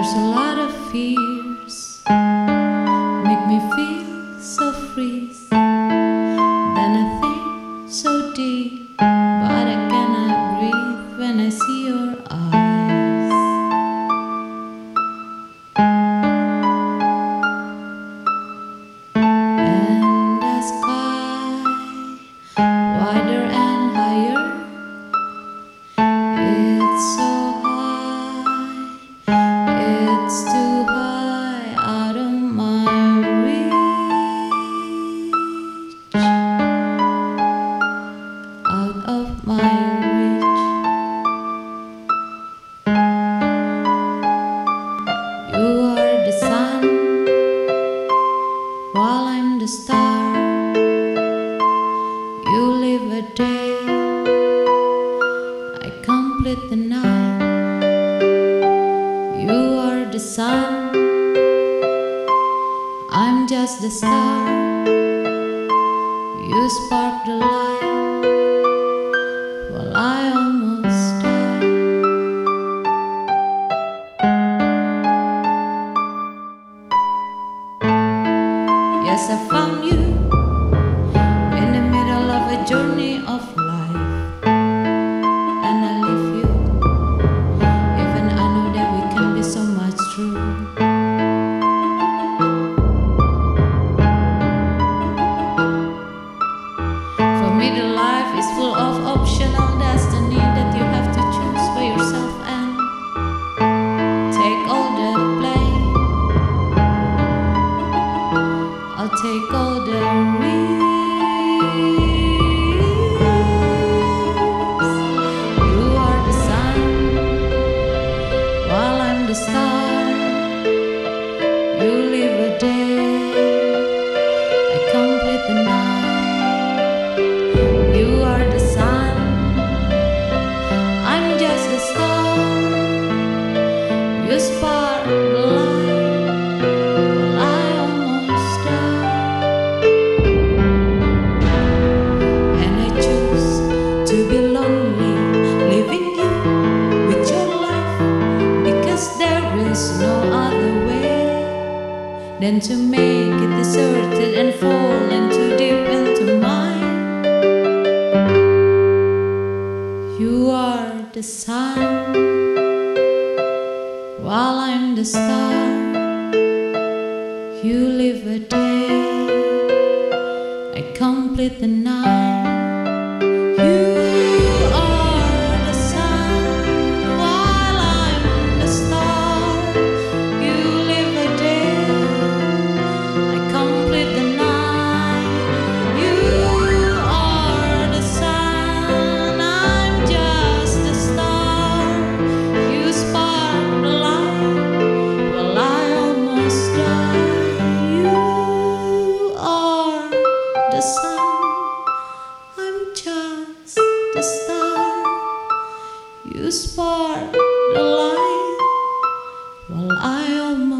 There's a lot of fear. under star. You live a day, I complete the night. You are the sun, I'm just the star. You spark the. Yes, I found you in the middle of a journey of take all the. than to make it deserted and fall into deep into mine. You are the sun, while I'm the star. You live a day, I complete the night. a star. You spark the light while I am.